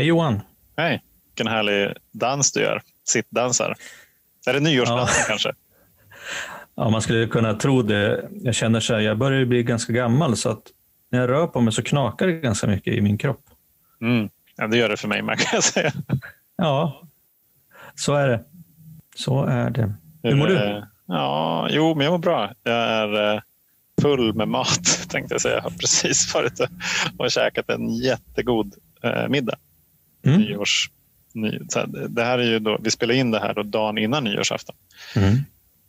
Hej Johan! Hej! Vilken härlig dans du gör. Sittdansar. Är det nyårsdansen ja. kanske? Ja, man skulle kunna tro det. Jag känner så här, jag börjar bli ganska gammal så att när jag rör på mig så knakar det ganska mycket i min kropp. Mm. Ja, det gör det för mig med kan jag säga. Ja, så är det. Så är det. Hur mår du? Ja, jo, men jag mår bra. Jag är eh, full med mat tänkte jag säga. Jag har precis varit och käkat en jättegod eh, middag. Mm. Nyårs, ny, det här är ju då, vi spelar in det här då dagen innan nyårsafton. Mm.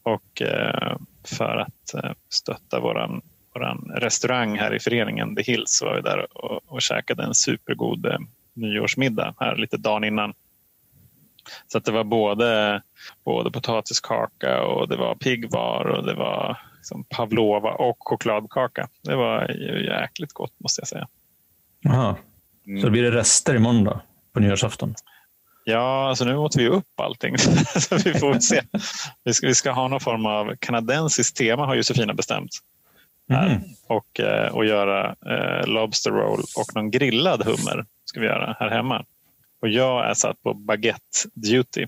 Och eh, för att stötta våran, våran restaurang här i föreningen The Hills så var vi där och, och käkade en supergod nyårsmiddag här lite dagen innan. Så att det var både, både potatiskaka och det var piggvar och det var liksom pavlova och chokladkaka. Det var jäkligt gott måste jag säga. Aha. Så blir det rester imorgon då, på nyårsafton? Ja, alltså nu åt vi upp allting. så vi får se. Vi ska, vi ska ha någon form av kanadensiskt tema har Josefina bestämt. Mm. Och, eh, och göra eh, Lobster roll och någon grillad hummer ska vi göra här hemma. Och jag är satt på baguette duty.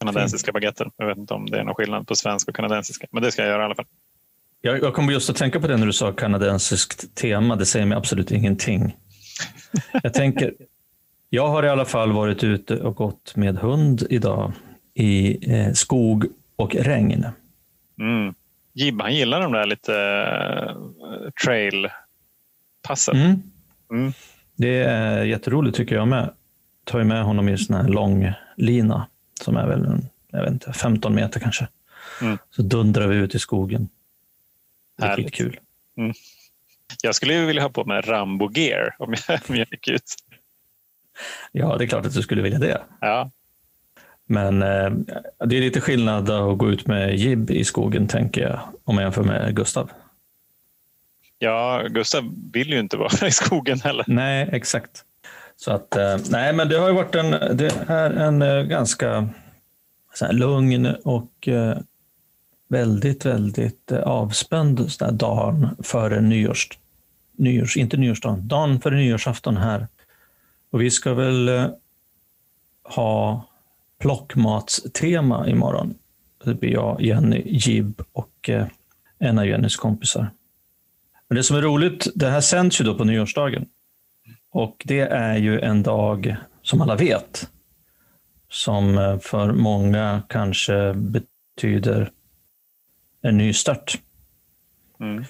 Kanadensiska baguetter. Jag vet inte om det är någon skillnad på svenska och kanadensiska. Men det ska jag göra i alla fall. Jag, jag kommer just att tänka på det när du sa kanadensiskt tema. Det säger mig absolut ingenting. Jag tänker, jag har i alla fall varit ute och gått med hund idag i eh, skog och regn. Mm. Jib, han gillar de där lite uh, trail-passen. Mm. Mm. Det är jätteroligt tycker jag med. Tar ju med honom i sån här lång lina som är väl jag vet inte, 15 meter kanske. Mm. Så dundrar vi ut i skogen. Riktigt kul. Mm. Jag skulle vilja ha på mig Rambo-gear om jag, om jag gick ut. Ja, det är klart att du skulle vilja det. Ja. Men eh, det är lite skillnad att gå ut med jib i skogen, tänker jag, om jag jämför med Gustav. Ja, Gustav vill ju inte vara i skogen heller. Nej, exakt. Så att, eh, nej, men det har ju varit en, det är en eh, ganska här, lugn och eh, väldigt, väldigt avspänd så där, dagen före nyårs, nyårs, inte nyårsdagen, dagen före nyårsafton här. Och vi ska väl ha plockmatstema imorgon. Det blir jag, Jenny, Jib och en av Jennys kompisar. Men det som är roligt, det här sänds ju då på nyårsdagen. Och det är ju en dag, som alla vet, som eh, för många kanske betyder en ny start. Mm.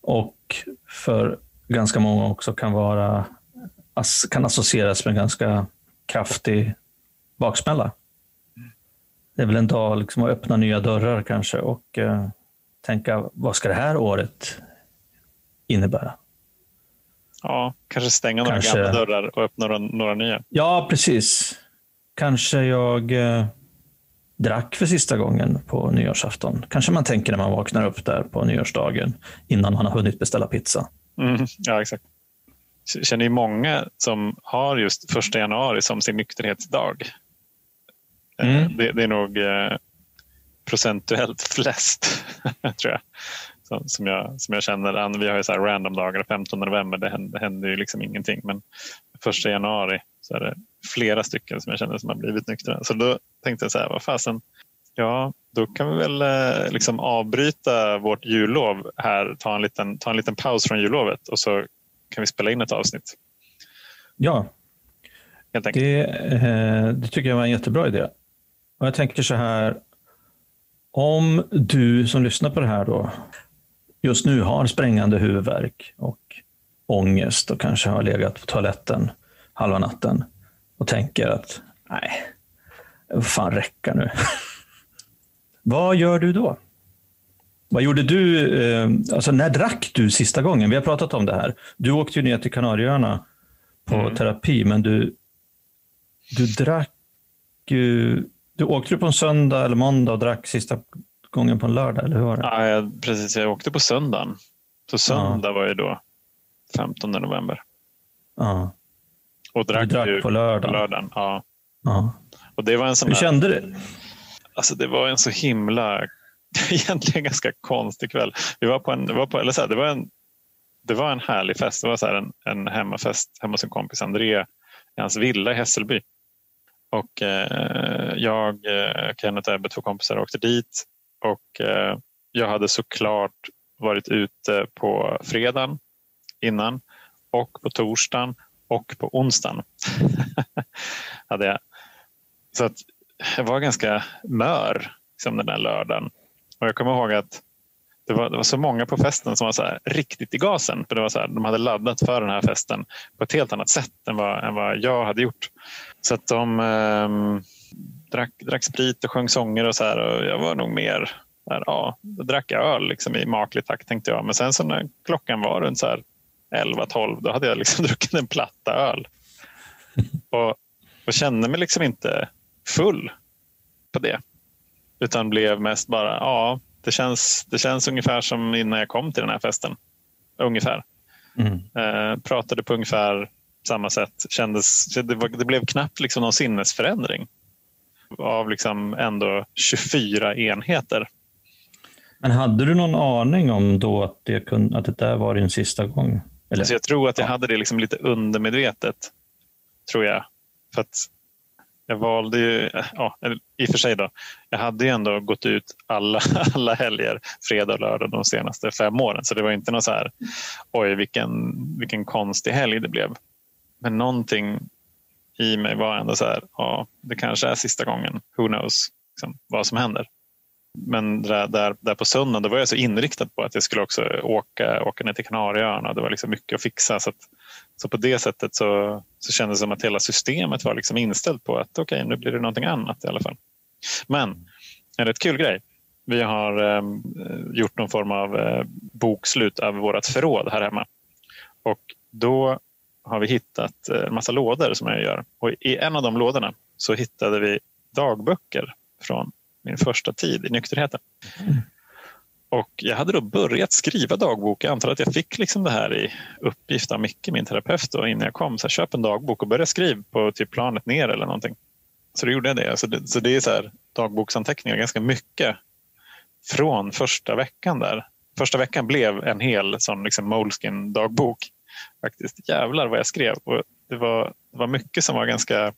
Och för ganska många också kan vara kan associeras med ganska kraftig baksmälla. Det är väl en dag liksom att öppna nya dörrar kanske och uh, tänka, vad ska det här året innebära? Ja, kanske stänga några kanske... gamla dörrar och öppna några, nya. Ja, precis. Kanske jag eh, drack för sista gången på nyårsafton. Kanske man tänker när man vaknar upp där på nyårsdagen innan man har hunnit beställa pizza. Mm, ja, exakt. Känner ju många som har just första januari som sin nykterhetsdag. Eh, mm. Det, det, är nog eh, procentuellt flest, tror jag som, jag, som jag känner. Vi har ju så här random dagar, 15 november, det händer, det händer ju liksom ingenting. Men första januari så är det flera stycken som jag känner som har blivit nyktra. Så då tänkte jag så här, vad fasen, ja, då kan vi väl eh, liksom avbryta vårt jullov här, ta en, liten, ta en liten paus från jullovet och så kan vi spela in ett avsnitt. Ja, det, eh, det tycker jag var en jättebra idé. Och jag tänker så här, om du som lyssnar på det här då just nu har sprängande huvudvärk och ångest och kanske har legat på toaletten halva natten och tänker att nej, fan räcka nu. Vad gör du då? Vad gjorde du? Eh, alltså när drack du sista gången? Vi har pratat om det här. Du åkte ju ner till Kanarieöarna på mm. terapi, men du, du drack ju... Du åkte på en söndag eller måndag och drack sista gången på en lördag, eller hur var det? Ja, jag, precis. Jag åkte på söndagen. Så söndag ja. var ju då 15 november. Ja. Och drack, du drack på lördagen. lördagen. Ja. ja. Och det var en sån hur kände du? Alltså det var en så himla, egentligen ganska konstig kväll. Vi var på en, det var på, eller så här, det var en det var en härlig fest. Det var så en, en hemmafest hemma hos en kompis, André, i hans villa i Hässelby. Och eh, jag, eh, Kenneth och Ebbe, två kompisar, åkte dit och eh, jag hade såklart varit ute på fredagen innan och på torsdagen och på onsdagen. hade jag. Så att jag var ganska mör liksom den där lördagen. Och jag kommer ihåg att det var, det var så många på festen som var så riktigt i gasen. För det var så här, De hade laddat för den här festen på ett helt annat sätt än vad, än vad jag hade gjort. Så att de eh, drack, drack sprit och sjöng sånger och så här. Och jag var nog mer där, ja, då drack jag öl liksom i maklig takt tänkte jag. Men sen så när klockan var runt 11-12 då hade jag liksom druckit en platta öl. Och, och kände mig liksom inte full på det. Utan blev mest bara, ja, det känns, det känns ungefär som innan jag kom till den här festen. Ungefär. Mm. Eh, pratade på ungefär samma sätt. Kändes, det, var, det blev knappt liksom någon sinnesförändring av liksom ändå 24 enheter. Men hade du någon aning om då att det, kunde, att det där var din sista gång? Eller? Alltså jag tror att jag hade det liksom lite undermedvetet. Tror jag. För att jag valde ju, ja, i och för sig då, jag hade ju ändå gått ut alla, alla helger, fredag och lördag de senaste fem åren. Så det var inte något så här, oj vilken, vilken konstig helg det blev. Men någonting i mig var ändå så här, ja, det kanske är sista gången, who knows, liksom, vad som händer. Men där, där, där på söndagen då var jag så inriktad på att jag skulle också åka, åka ner till Kanarieöarna. Det var liksom mycket att fixa. Så, att, så på det sättet så, så kändes det som att hela systemet var liksom inställt på att okej, okay, nu blir det någonting annat i alla fall. Men en rätt kul grej. Vi har eh, gjort någon form av eh, bokslut över vårt förråd här hemma. Och då har vi hittat eh, en massa lådor som jag gör. Och I en av de lådorna så hittade vi dagböcker från min första tid i nykterheten. Mm. Och jag hade då börjat skriva dagbok. Jag antar att jag fick liksom det här i uppgift av Micke, min terapeut, då, innan jag kom. Så här, köp en dagbok och börja skriva på typ planet ner eller någonting. Så då gjorde jag det. Så det, så det är så här, dagboksanteckningar ganska mycket från första veckan där. Första veckan blev en hel sån liksom Moleskin dagbok. Faktiskt. Jävlar vad jag skrev. Och det, var, det var mycket som var ganska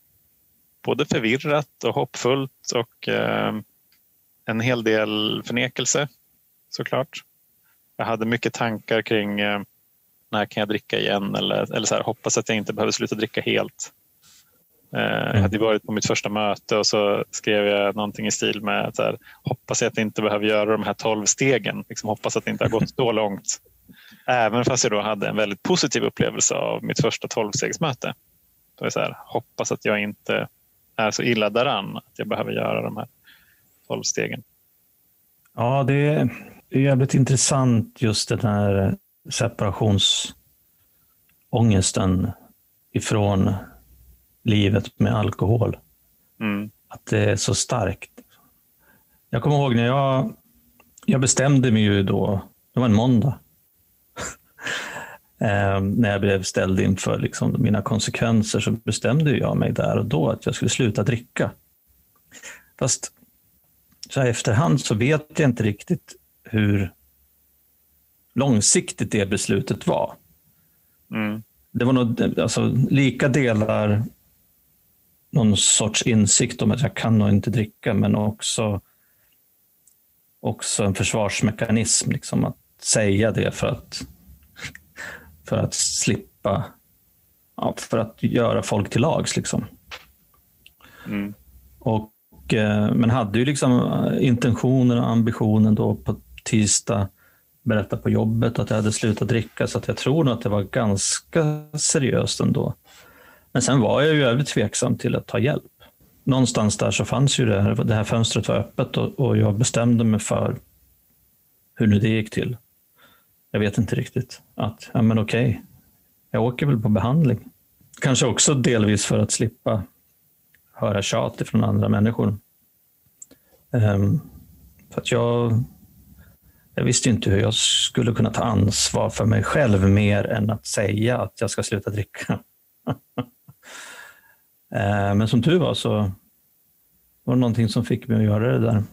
både förvirrat och hoppfullt och eh, en hel del förnekelse såklart. Jag hade mycket tankar kring eh, när kan jag dricka igen eller, eller så här, hoppas att jag inte behöver sluta dricka helt. Eh, jag hade varit på mitt första möte och så skrev jag någonting i stil med att här, hoppas jag att jag inte behöver göra de här tolv stegen. Liksom, hoppas att det inte har gått så långt. Även fast jag då hade en väldigt positiv upplevelse av mitt första tolvstegsmöte. Så så här, hoppas att jag inte är så illa däran att jag behöver göra de här tolv stegen. Ja, det är jävligt intressant just den här separationsångesten ifrån livet med alkohol. Mm. Att det är så starkt. Jag kommer ihåg när jag, jag bestämde mig ju då, det var en måndag, eh, när jag blev ställd inför liksom mina konsekvenser så bestämde jag mig där och då att jag skulle sluta dricka. Fast så här efterhand så vet jag inte riktigt hur långsiktigt det beslutet var. Mm. Det var nog alltså, lika delar någon sorts insikt om att jag kan nog inte dricka, men också, också en försvarsmekanism. Liksom, att säga det för att, för att slippa, ja, för att göra folk till lags. Liksom. Mm. Och och, eh, men hade ju liksom eh, intentionen och ambitionen då på tisdag berätta på jobbet att jag hade slutat dricka, så att jag tror nog att det var ganska seriöst ändå. Men sen var jag ju övrigt tveksam till att ta hjälp. Någonstans där så fanns ju det här, det här fönstret var öppet och, och jag bestämde mig för hur nu det gick till. Jag vet inte riktigt. Att, ja men okej, jag åker väl på behandling. Kanske också delvis för att slippa höra tjat från andra människor. Um, för att jag, jag visste inte hur jag skulle kunna ta ansvar för mig själv mer än att säga att jag ska sluta dricka. uh, men som tur var så var det någonting som fick mig att göra det där.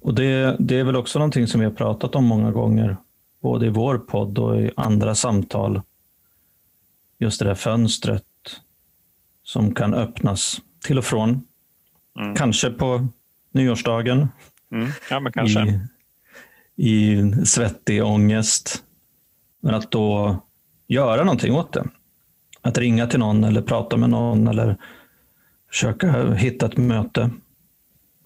Och det, det är väl också någonting som vi har pratat om många gånger, både i vår podd och i andra samtal. Just det där fönstret som kan öppnas till och från. Mm. Kanske på nyårsdagen. Mm. Ja, men kanske. I, I svettig ångest. Men att då göra någonting åt det. Att ringa till någon eller prata med någon eller försöka hitta ett möte.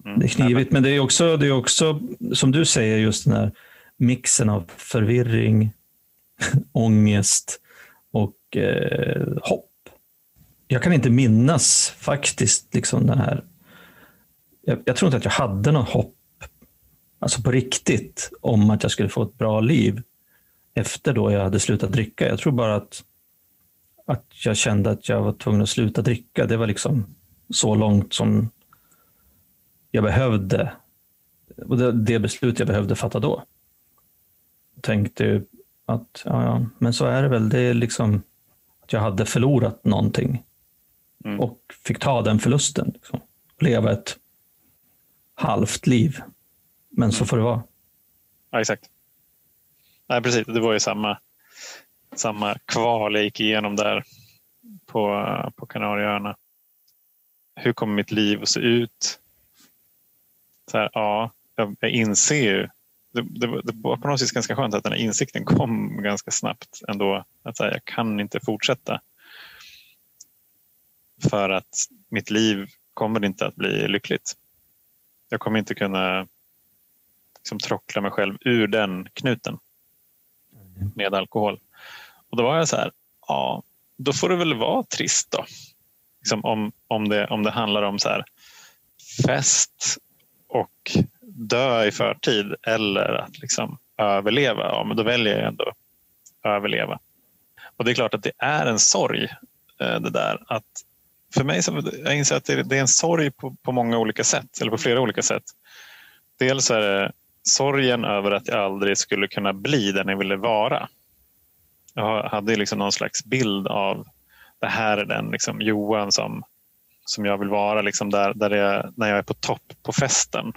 Mm. Det är knivigt, men det är, också, det är också, som du säger, just den här mixen av förvirring, ångest och eh, hopp. Jag kan inte minnas faktiskt liksom den här... Jag, jag tror inte att jag hade något hopp, alltså på riktigt, om att jag skulle få ett bra liv efter då jag hade slutat dricka. Jag tror bara att, att jag kände att jag var tvungen att sluta dricka. Det var liksom så långt som jag behövde. Det, det beslut jag behövde fatta då. Jag tänkte att, ja, ja, men så är det väl. Det är liksom att jag hade förlorat någonting mm. och fick ta den förlusten. Liksom. Leva ett halvt liv. Men så mm. får det vara. Ja, exakt. Nej, precis. Det var ju samma, samma kval jag gick igenom där på, på Kanarieöarna. Hur kommer mitt liv att se ut? Så här, ja, jag, jag inser ju det, det, det, var på något vis ganska skönt att den här insikten kom ganska snabbt ändå. Att här, jag kan inte fortsätta. För att mitt liv kommer inte att bli lyckligt. Jag kommer inte kunna liksom, trockla mig själv ur den knuten med alkohol. Och då var jag så här, ja, då får det väl vara trist då. Liksom om, om, det, om det handlar om så här, fest och dö i förtid eller att liksom överleva, ja, men då väljer jag ändå att överleva. Och det är klart att det är en sorg eh, det där. Att för mig så jag inser att det är en sorg på, på många olika sätt, eller på flera olika sätt. Dels är det sorgen över att jag aldrig skulle kunna bli den jag ville vara. Jag hade liksom någon slags bild av det här är den liksom Johan som, som jag vill vara, liksom där, där jag, när jag är på topp på festen.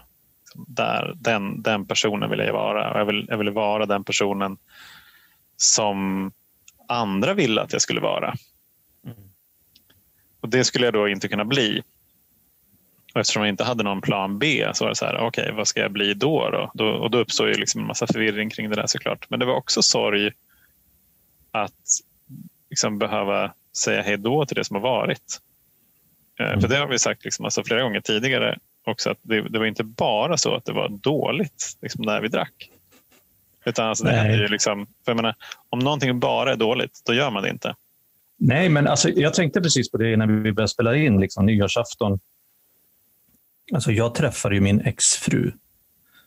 Där, den, den personen vill jag vara. Jag vill, jag vill vara den personen som andra ville att jag skulle vara. Och Det skulle jag då inte kunna bli. Och eftersom jag inte hade någon plan B så var det så här, okej, okay, vad ska jag bli då? Då, då och då uppstår ju liksom en massa förvirring kring det där såklart. Men det var också sorg att liksom behöva säga hej då till det som har varit. Mm. För det har vi sagt liksom, alltså flera gånger tidigare också att det, det, var inte bara så att det var dåligt liksom, när vi drack. Utan alltså, det är ju liksom, för jag menar, om någonting bara är dåligt, då gör man det inte. Nej, men alltså, jag tänkte precis på det när vi började spela in liksom, nyårsafton. Alltså, jag träffade ju min exfru.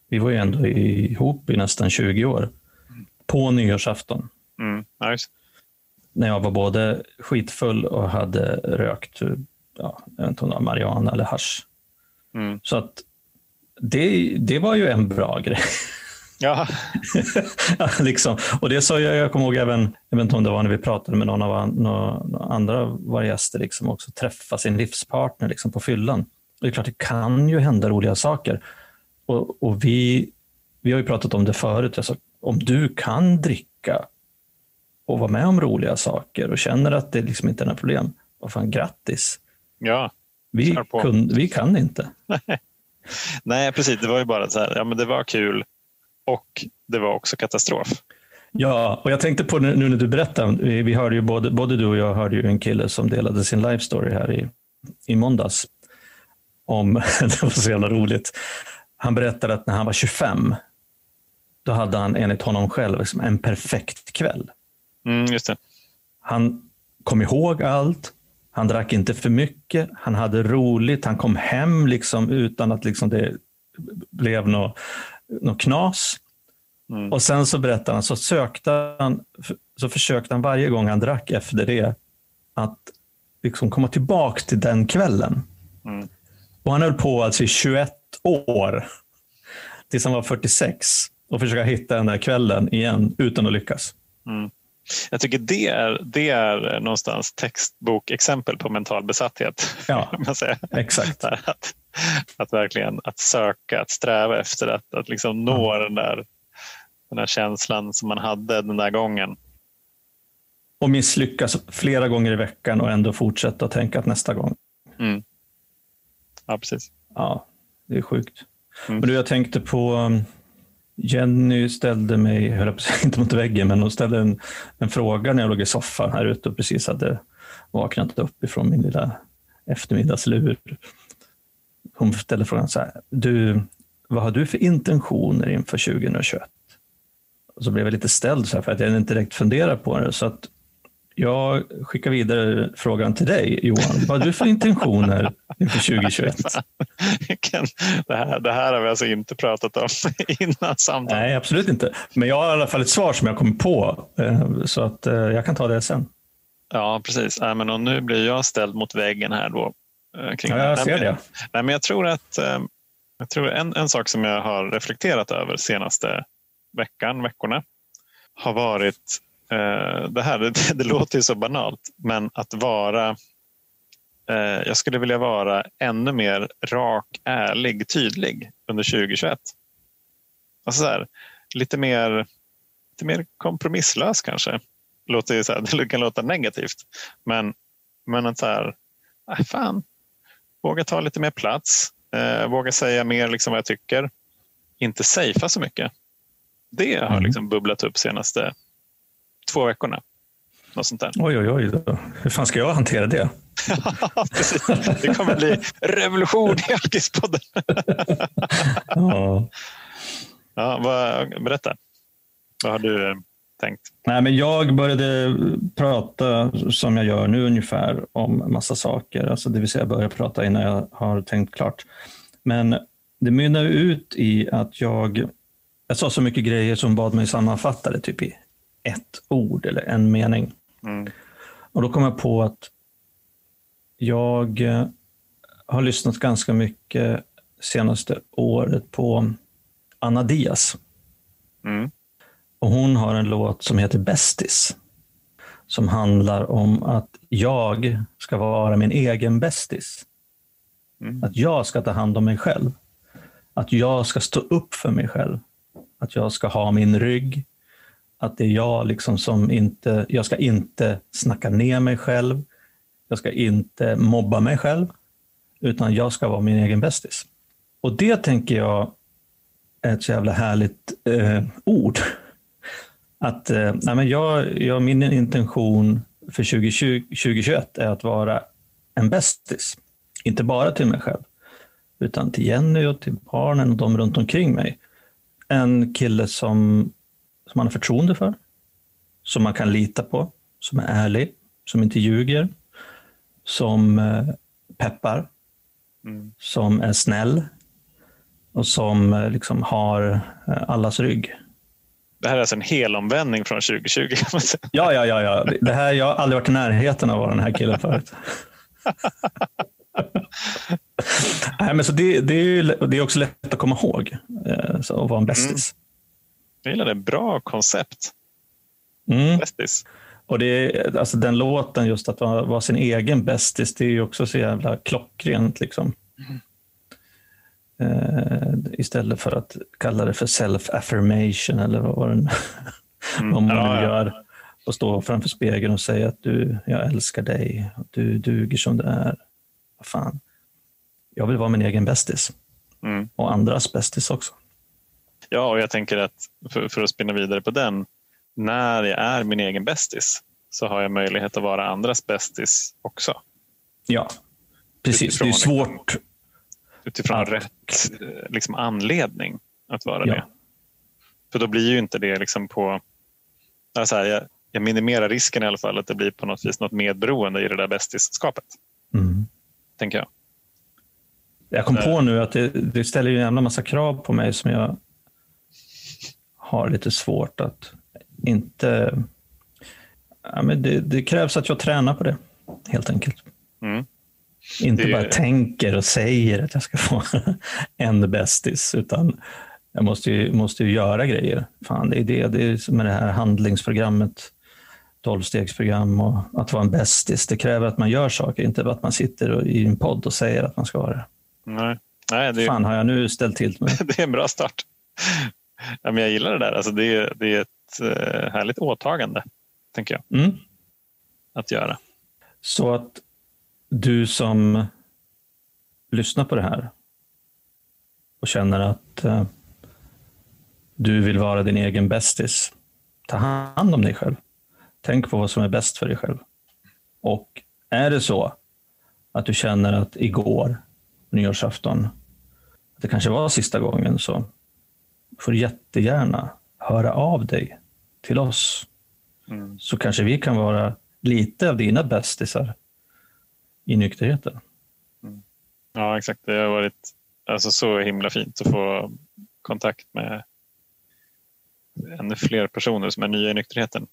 Vi var ju ändå ihop i nästan 20 år. På nyårsafton. Mm, nice. När jag var både skitfull och hade rökt ja, jag vet inte om det var marijuana eller hash. Mm. Så att det, det var ju en bra grej. Ja. liksom. Och det sa jag, jag kommer ihåg även, jag vet inte om det var när vi pratade med någon av några andra våra gäster, liksom också träffa sin livspartner liksom, på fyllan. det är klart, det kan ju hända roliga saker. Och, och vi, vi har ju pratat om det förut, alltså, om du kan dricka och vara med om roliga saker och känner att det liksom inte är några problem, vad fan, grattis. Ja. Vi, kun, vi kan inte. Nej, precis. Det var ju bara så här, ja men det var kul och det var också katastrof. Ja, och jag tänkte på nu när du berättade, vi, vi hörde ju både, både du och jag hörde ju en kille som delade sin life story här i, i måndags. Om, det var så jävla roligt. Han berättade att när han var 25, då hade han enligt honom själv liksom en perfekt kväll. Mm, just det. Han kom ihåg allt, han drack inte för mycket, han hade roligt, han kom hem liksom utan att liksom det blev något, något knas. Mm. Och sen så berättade han, så sökte han, så försökte han varje gång han drack efter det att liksom komma tillbaka till den kvällen. Mm. Och han höll på alltså i 21 år, tills han var 46, och försöka hitta den där kvällen igen utan att lyckas. Mm. Jag tycker det är, det är någonstans textbokexempel på mental besatthet. Ja, man säger. exakt. Att, att verkligen att söka, att sträva efter att, att liksom nå mm. den, där, den där känslan som man hade den där gången. och misslyckas flera gånger i veckan och ändå fortsätta tänka att nästa gång. Mm. Ja, precis. Ja, det är sjukt. Mm. Men du, jag tänkte på Jenny ställde mig, höll jag på sig, inte mot väggen, men hon ställde en, en fråga när jag låg i soffan här ute och precis hade vaknat upp ifrån min lilla eftermiddagslur. Hon ställde frågan så här, du, vad har du för intentioner inför 2021? Och så blev jag lite ställd så här för att jag inte direkt funderar på det. Så att jag skickar vidare frågan till dig, Johan. Vad har du för intentioner inför 2021? det, här, det här har vi alltså inte pratat om innan samtalet. Nej, absolut inte. Men jag har i alla fall ett svar som jag kommer på, eh, så att eh, jag kan ta det sen. Ja, precis. Nej, men och nu blir jag ställd mot väggen här. Då, eh, kring ja, jag ser det. Nej, men jag tror att jag tror en, en sak som jag har reflekterat över senaste veckan, veckorna, har varit det här. Det, det, låter ju så banalt, men att vara eh, jag skulle vilja vara ännu mer rak, ärlig, tydlig under 2021. Alltså så här, lite, mer, lite mer kompromisslös kanske. Låter så här, det kan låta negativt, men, men att så här, äh, fan, våga ta lite mer plats, eh, våga säga mer liksom vad jag tycker, inte safea så mycket. Det har mm. liksom bubblat upp senaste två veckorna. Något sånt där. Oj, oj, oj. Då. Hur fan ska jag hantera det? Det kommer bli revolution i Alkispodden. ja. ja, vad, berätta. Vad har du eh, tänkt? Nej, men jag började prata som jag gör nu ungefär om massa saker. Alltså det vill säga börja prata innan jag har tänkt klart. Men det mynnar ut i att jag, jag sa så mycket grejer som bad mig sammanfatta det typ i ett ord eller en mening. Mm. Och då kom jag på att jag eh, har lyssnat ganska mycket senaste året på Anna Diaz. Mm. Och hon har en låt som heter Bästis. Som handlar om att jag ska vara min egen bästis. Mm. Att jag ska ta hand om mig själv. Att jag ska stå upp för mig själv. Att jag ska ha min rygg. Att det är jag liksom som inte, jag ska inte snacka ner mig själv. Jag ska inte mobba mig själv. Utan jag ska vara min egen bästis. Och det tänker jag är ett så jävla härligt eh, ord. Att eh, nej men jag, jag, min intention för 2020, 2021 är att vara en bästis. Inte bara till mig själv, utan till Jenny och till barnen och de runt omkring mig. En kille som, som man har förtroende för, som man kan lita på, som är ärlig, som inte ljuger, som eh, peppar, mm. som är snäll och som eh, liksom har eh, allas rygg. Det här är alltså en helomvändning från 2020. Ja, ja, ja, ja. Det här, jag har aldrig varit i närheten av att vara den här killen förut. Nej, men så det, det, är, det är också lätt att komma ihåg så, att vara en bästis. Mm. Jag gillar det. Bra koncept. Mm. Bästis. Och det alltså den låten, just att vara, vara sin egen bästis, det är ju också så jävla klockrent. Liksom. Mm. Eh, istället för att kalla det för self-affirmation eller vad, den, mm. vad man ja, ja. gör. Och stå framför spegeln och säga att du, jag älskar dig, du duger som du är. Vad fan. Jag vill vara min egen bästis. Mm. Och andras bästis också. Ja, och jag tänker att för, för att spinna vidare på den. När jag är min egen bästis så har jag möjlighet att vara andras bästis också. Ja, precis. Utifrån, det är svårt. Utifrån att... rätt liksom, anledning att vara ja. det. För då blir ju inte det liksom på... Alltså här, jag, jag minimerar risken i alla fall att det blir på något vis något medberoende i det där bästisskapet. Mm. Tänker jag. Jag kom på nu att det, det ställer ju en jävla massa krav på mig som jag har lite svårt att inte... Ja, men det, det krävs att jag tränar på det, helt enkelt. Mm. Inte det... bara tänker och säger att jag ska få en bästis, utan jag måste ju, måste ju göra grejer. Fan, det är det, det är med det här handlingsprogrammet, tolvstegsprogram och att vara en bästis. Det kräver att man gör saker, inte att man sitter i en podd och säger att man ska vara det. Nej. Nej, det är... Fan har jag nu ställt till med. det är en bra start. Ja, men jag gillar det där. Alltså det, är, det är ett uh, härligt åtagande, tänker jag. Mm. att göra. Så att du som lyssnar på det här och känner att eh, du vill vara din egen bästis, ta hand om dig själv. Tänk på vad som är bäst för dig själv. Och är det så att du känner att igår, nyårsafton, att det kanske var sista gången, så får jättegärna höra av dig till oss. Mm. Så kanske vi kan vara lite av dina bästisar i nykterheten. Mm. Ja, exakt. Det har varit alltså, så himla fint att få kontakt med ännu fler personer som är nya i nykterheten.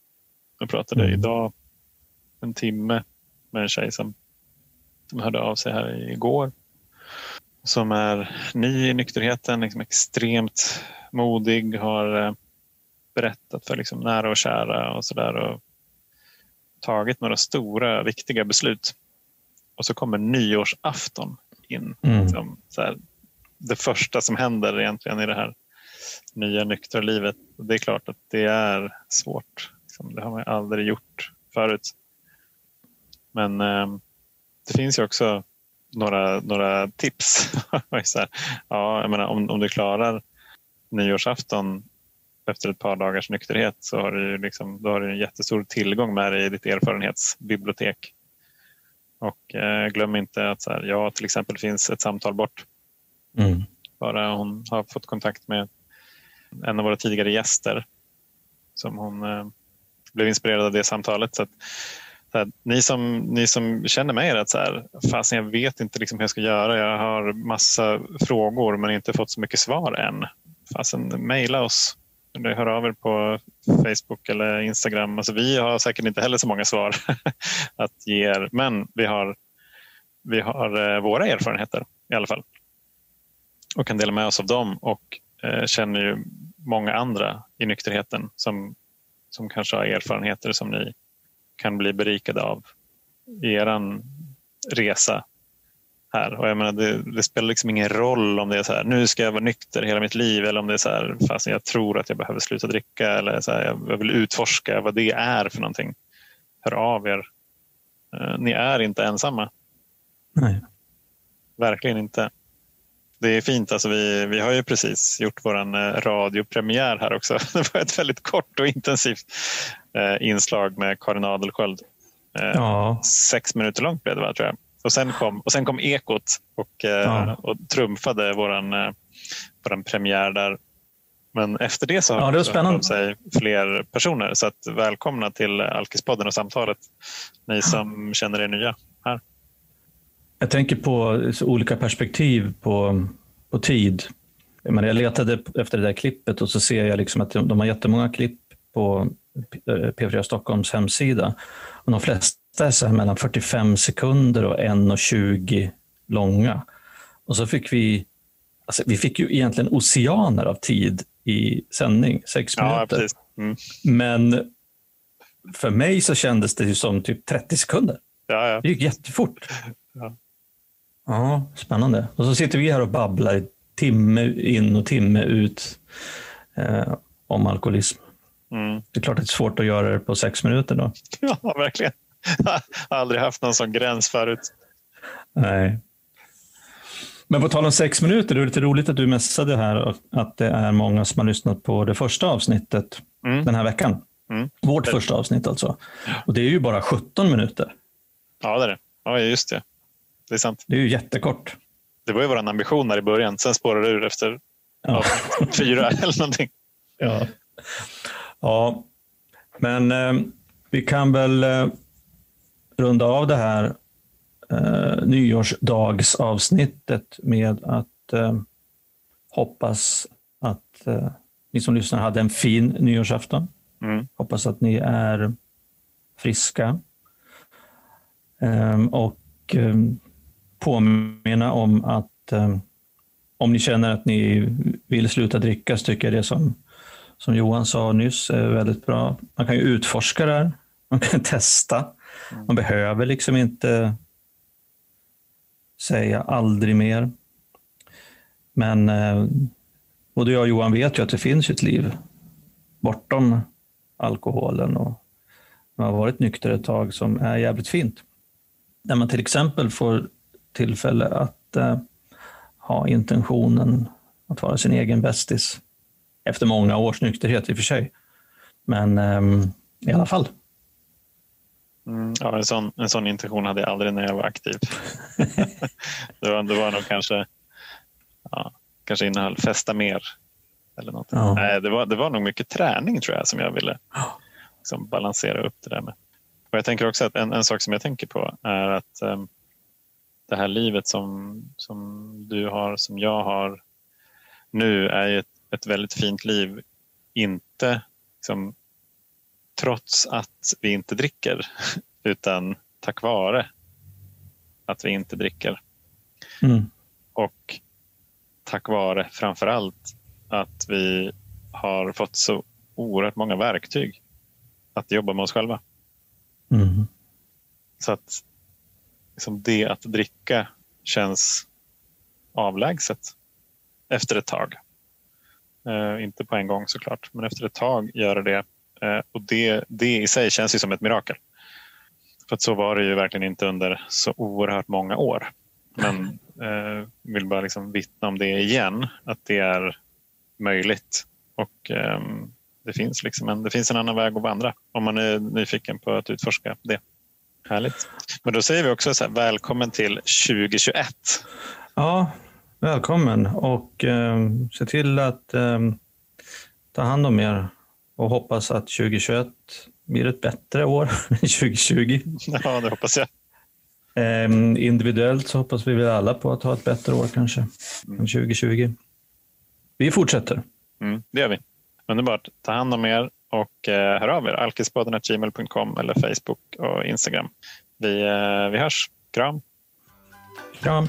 Jag pratade mm. idag en timme med en tjej som, som hörde av sig här igår. Som är ny i nykterheten, liksom extremt modig, har eh, berättat för liksom nära och kära och sådär tagit några stora viktiga beslut. Och så kommer nyårsafton in. Mm. Liksom, så här, det första som händer egentligen i det här nya nyktra livet. Det är klart att det är svårt. Liksom, det har man aldrig gjort förut. Men eh, det finns ju också några, några tips. ja, jag menar, om, om du klarar nyårsafton efter ett par dagars nykterhet så har du, liksom, då har du en jättestor tillgång med dig i ditt erfarenhetsbibliotek. Och eh, glöm inte att så här, ja, till exempel finns ett samtal bort. Mm. Bara hon har fått kontakt med en av våra tidigare gäster som hon eh, blev inspirerad av det samtalet. Så att, så här, ni, som, ni som känner mig att så här, fasen, jag vet inte liksom hur jag ska göra. Jag har massa frågor men inte fått så mycket svar än. Fasen, mejla oss. Hör av er på Facebook eller Instagram. Alltså, vi har säkert inte heller så många svar att ge er, men vi har, vi har eh, våra erfarenheter i alla fall. Och kan dela med oss av dem och eh, känner ju många andra i nykterheten som, som kanske har erfarenheter som ni kan bli berikade av i er resa här. Och jag menar, det, det, spelar liksom ingen roll om det är så här, nu ska jag vara nykter hela mitt liv eller om det är så här, fast jag tror att jag behöver sluta dricka eller så här, jag vill utforska vad det är för någonting. Hör av er. Uh, ni är inte ensamma. Nej. Verkligen inte. Det är fint. Alltså vi, vi har ju precis gjort vår eh, radiopremiär här också. Det var ett väldigt kort och intensivt uh, inslag med Karin Adelsköld. Ja. Sex minuter långt blev det, va, tror jag. Och sen kom, och sen kom Ekot och, eh, ja. och trumfade vår eh, våran premiär där. Men efter det så har ja, det spännande. sig fler personer. Så att välkomna till Alkispodden och samtalet, ni som känner er nya här. Jag tänker på olika perspektiv på, på tid. Jag, jag letade efter det där klippet och så ser jag liksom att de har jättemånga klipp på P4 Stockholms hemsida. Och de flesta är så mellan 45 sekunder och 1.20 långa. Och så fick vi, alltså vi fick ju egentligen oceaner av tid i sändning, sex minuter. Ja, mm. Men för mig så kändes det ju som typ 30 sekunder. Ja, ja. Det gick jättefort. Ja. ja, spännande. Och så sitter vi här och babblar timme in och timme ut eh, om alkoholism. Mm. Det är klart att det är svårt att göra det på sex minuter då. Ja, verkligen. Aldrig haft någon sån gräns förut. Nej. Men på tal om sex minuter, det är lite roligt att du messade här att det är många som har lyssnat på det första avsnittet mm. den här veckan. Mm. Vårt det. första avsnitt alltså. Och det är ju bara 17 minuter. Ja, det är det. Ja, just det. Det är sant. Det är ju jättekort. Det var ju vår ambition där i början. Sen spårade det ur efter ja. fyra eller någonting. Ja, ja. men eh, vi kan väl eh, runda av det här eh, nyårsdagsavsnittet med att eh, hoppas att eh, ni som lyssnar hade en fin nyårsafton. Mm. Hoppas att ni är friska. Um, och um, påminna om att um, om ni känner att ni vill sluta dricka så tycker jag det som, som Johan sa nyss är väldigt bra. Man kan ju utforska det här. Man kan testa. Mm. Man behöver liksom inte säga aldrig mer. Men eh, både jag och Johan vet ju att det finns ett liv bortom alkoholen och man har varit nykter ett tag som är jävligt fint. När man till exempel får tillfälle att eh, ha intentionen att vara sin egen bästis. Efter många års nykterhet i och för sig. Men ehm, i alla fall. Mm, ja, en, sån, en sån intention hade jag aldrig när jag var aktiv. det, var, det var nog kanske, ja, kanske innehöll festa mer. Eller något. Ja. Nej, det, var, det var nog mycket träning tror jag som jag ville liksom, balansera upp det där med. Och jag tänker också att en, en sak som jag tänker på är att um, det här livet som, som du har, som jag har nu är ett, ett väldigt fint liv. Inte liksom, trots att vi inte dricker utan tack vare att vi inte dricker. Mm. Och tack vare framför allt att vi har fått så oerhört många verktyg att jobba med oss själva. Mm. Så att liksom det att dricka känns avlägset efter ett tag. Eh, inte på en gång såklart, men efter ett tag gör det och det, det i sig känns ju som ett mirakel. För att så var det ju verkligen inte under så oerhört många år. Men eh, vill bara liksom vittna om det igen, att det är möjligt. Och eh, det, finns liksom en, det finns en annan väg att vandra om man är nyfiken på att utforska det. Härligt. Men då säger vi också så här, välkommen till 2021. Ja, välkommen och eh, se till att eh, ta hand om er och hoppas att 2021 blir ett bättre år än 2020. Ja, det hoppas jag. Eh, individuellt så hoppas vi väl alla på att ha ett bättre år kanske mm. än 2020. Vi fortsätter. Mm, det gör vi. Underbart. Ta hand om er och eh, hör av er. alkispodden.gmail.com eller Facebook och Instagram. Vi, eh, vi hörs. Kram. Kram.